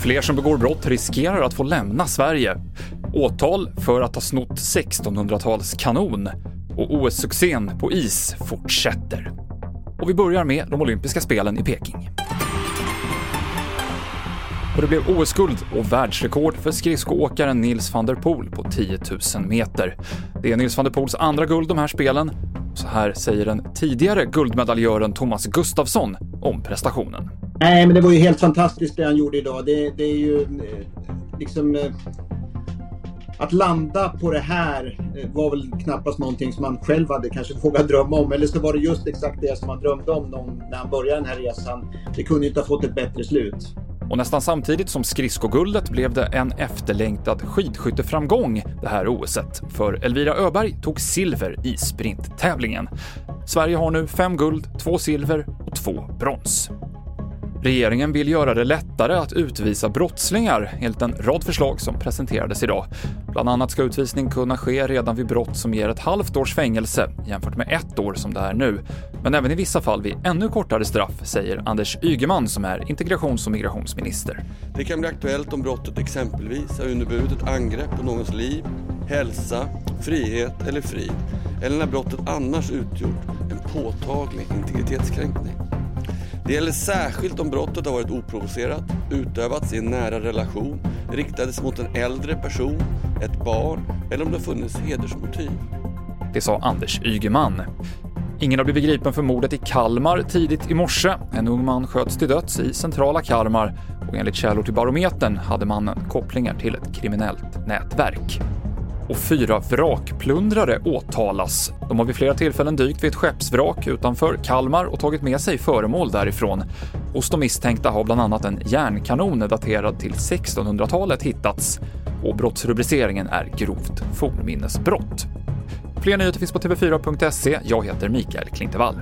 Fler som begår brott riskerar att få lämna Sverige. Åtal för att ha snott 1600-talskanon. Och OS-succén på is fortsätter. Och vi börjar med de olympiska spelen i Peking. Och det blev OS-guld och världsrekord för skridskoåkaren Nils van der Poel på 10 000 meter. Det är Nils van der Poels andra guld de här spelen. Så här säger den tidigare guldmedaljören Thomas Gustafsson om prestationen. Nej, men det var ju helt fantastiskt det han gjorde idag. Det, det är ju eh, liksom... Eh, att landa på det här eh, var väl knappast någonting som man själv hade kanske vågat drömma om. Eller så var det just exakt det som man drömde om när han började den här resan. Det kunde inte ha fått ett bättre slut. Och nästan samtidigt som skridskoguldet blev det en efterlängtad skidskytteframgång det här OSet, för Elvira Öberg tog silver i sprinttävlingen. Sverige har nu fem guld, två silver och två brons. Regeringen vill göra det lättare att utvisa brottslingar enligt en rad förslag som presenterades idag. Bland annat ska utvisning kunna ske redan vid brott som ger ett halvt års fängelse jämfört med ett år som det är nu. Men även i vissa fall vid ännu kortare straff, säger Anders Ygeman som är integrations och migrationsminister. Det kan bli aktuellt om brottet exempelvis har inneburit ett angrepp på någons liv, hälsa, frihet eller frid eller när brottet annars utgjort en påtaglig integritetskränkning. Det gäller särskilt om brottet har varit oprovocerat, utövats i en nära relation, riktades mot en äldre person, ett barn eller om det funnits hedersmotiv. Det sa Anders Ygeman. Ingen har blivit gripen för mordet i Kalmar tidigt i morse. En ung man sköts till döds i centrala Kalmar och enligt källor till Barometern hade mannen kopplingar till ett kriminellt nätverk och fyra vrakplundrare åtalas. De har vid flera tillfällen dykt vid ett skeppsvrak utanför Kalmar och tagit med sig föremål därifrån. Hos de misstänkta har bland annat en järnkanon daterad till 1600-talet hittats och brottsrubriceringen är grovt fornminnesbrott. Fler nyheter finns på tv4.se. Jag heter Mikael Klintevall.